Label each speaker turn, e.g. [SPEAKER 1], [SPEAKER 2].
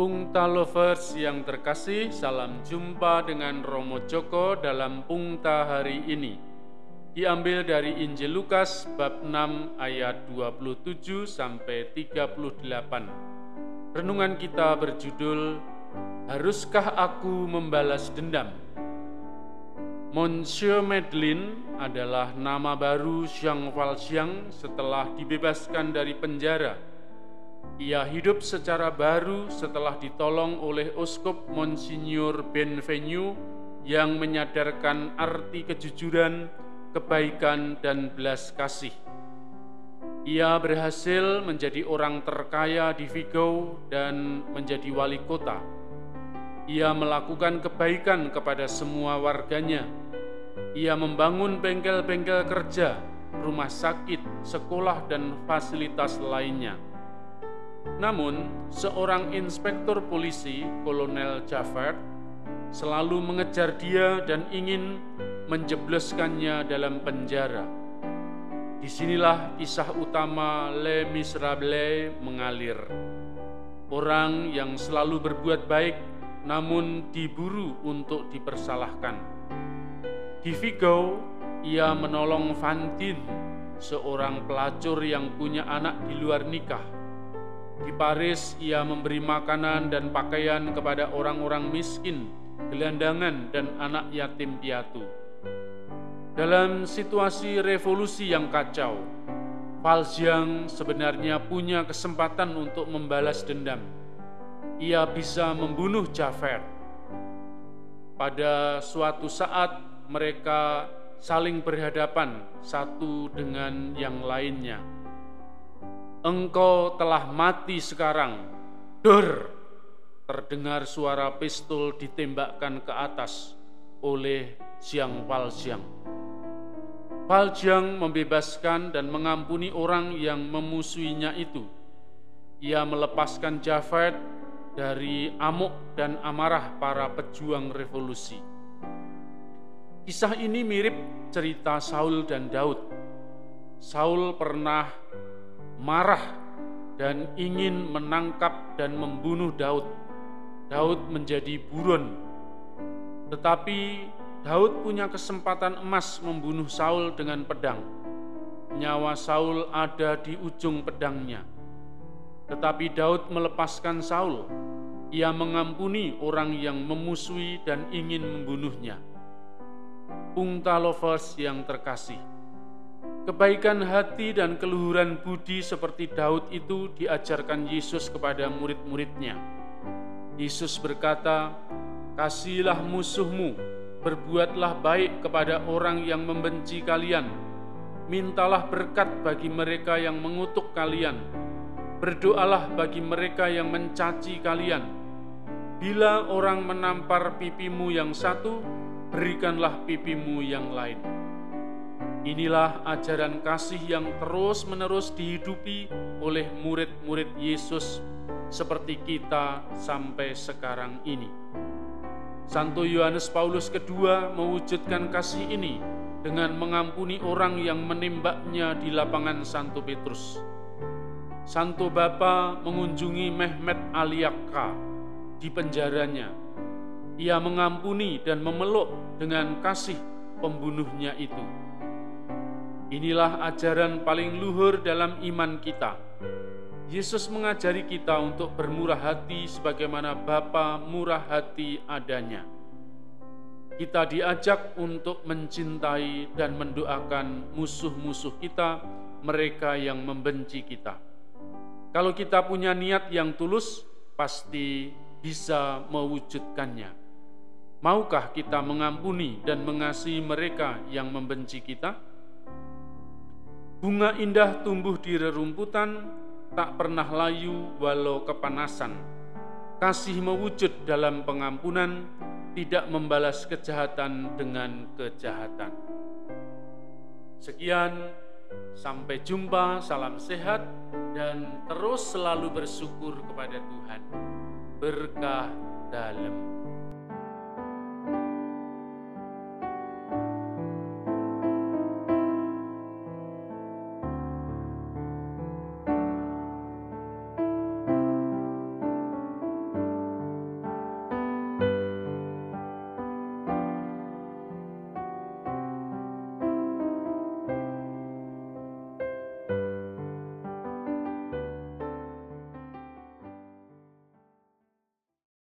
[SPEAKER 1] Pungta Lovers yang terkasih, salam jumpa dengan Romo Joko dalam Pungta hari ini. Diambil dari Injil Lukas bab 6 ayat 27 sampai 38. Renungan kita berjudul Haruskah aku membalas dendam? Monsieur Medlin adalah nama baru Jean Valjean setelah dibebaskan dari penjara ia hidup secara baru setelah ditolong oleh Uskup Monsignor Benvenue yang menyadarkan arti kejujuran, kebaikan, dan belas kasih. Ia berhasil menjadi orang terkaya di Vigo dan menjadi wali kota. Ia melakukan kebaikan kepada semua warganya. Ia membangun bengkel-bengkel kerja, rumah sakit, sekolah, dan fasilitas lainnya namun, seorang inspektur polisi, Kolonel Jafar, selalu mengejar dia dan ingin menjebloskannya dalam penjara. Di sinilah kisah utama Le Miserable mengalir. Orang yang selalu berbuat baik namun diburu untuk dipersalahkan. Di Vigo, ia menolong Fantin, seorang pelacur yang punya anak di luar nikah di Paris, ia memberi makanan dan pakaian kepada orang-orang miskin, gelandangan, dan anak yatim piatu. Dalam situasi revolusi yang kacau, Valjean sebenarnya punya kesempatan untuk membalas dendam. Ia bisa membunuh Javert. Pada suatu saat mereka saling berhadapan satu dengan yang lainnya engkau telah mati sekarang. Dur! Terdengar suara pistol ditembakkan ke atas oleh Jiang Valjean. Valjean membebaskan dan mengampuni orang yang memusuhinya itu. Ia melepaskan Javert dari amuk dan amarah para pejuang revolusi. Kisah ini mirip cerita Saul dan Daud. Saul pernah marah dan ingin menangkap dan membunuh Daud. Daud menjadi buron. Tetapi Daud punya kesempatan emas membunuh Saul dengan pedang. Nyawa Saul ada di ujung pedangnya. Tetapi Daud melepaskan Saul. Ia mengampuni orang yang memusuhi dan ingin membunuhnya. Pungta lovers yang terkasih, Kebaikan hati dan keluhuran budi seperti Daud itu diajarkan Yesus kepada murid-muridnya. Yesus berkata, Kasihilah musuhmu, berbuatlah baik kepada orang yang membenci kalian, mintalah berkat bagi mereka yang mengutuk kalian, berdoalah bagi mereka yang mencaci kalian. Bila orang menampar pipimu yang satu, berikanlah pipimu yang lain. Inilah ajaran kasih yang terus-menerus dihidupi oleh murid-murid Yesus seperti kita sampai sekarang ini. Santo Yohanes Paulus II mewujudkan kasih ini dengan mengampuni orang yang menembaknya di lapangan Santo Petrus. Santo Bapa mengunjungi Mehmet Aliaka di penjaranya. Ia mengampuni dan memeluk dengan kasih pembunuhnya itu Inilah ajaran paling luhur dalam iman kita. Yesus mengajari kita untuk bermurah hati sebagaimana Bapa murah hati adanya. Kita diajak untuk mencintai dan mendoakan musuh-musuh kita, mereka yang membenci kita. Kalau kita punya niat yang tulus, pasti bisa mewujudkannya. Maukah kita mengampuni dan mengasihi mereka yang membenci kita? Bunga indah tumbuh di rerumputan, tak pernah layu walau kepanasan. Kasih mewujud dalam pengampunan, tidak membalas kejahatan dengan kejahatan. Sekian, sampai jumpa, salam sehat, dan terus selalu bersyukur kepada Tuhan. Berkah dalam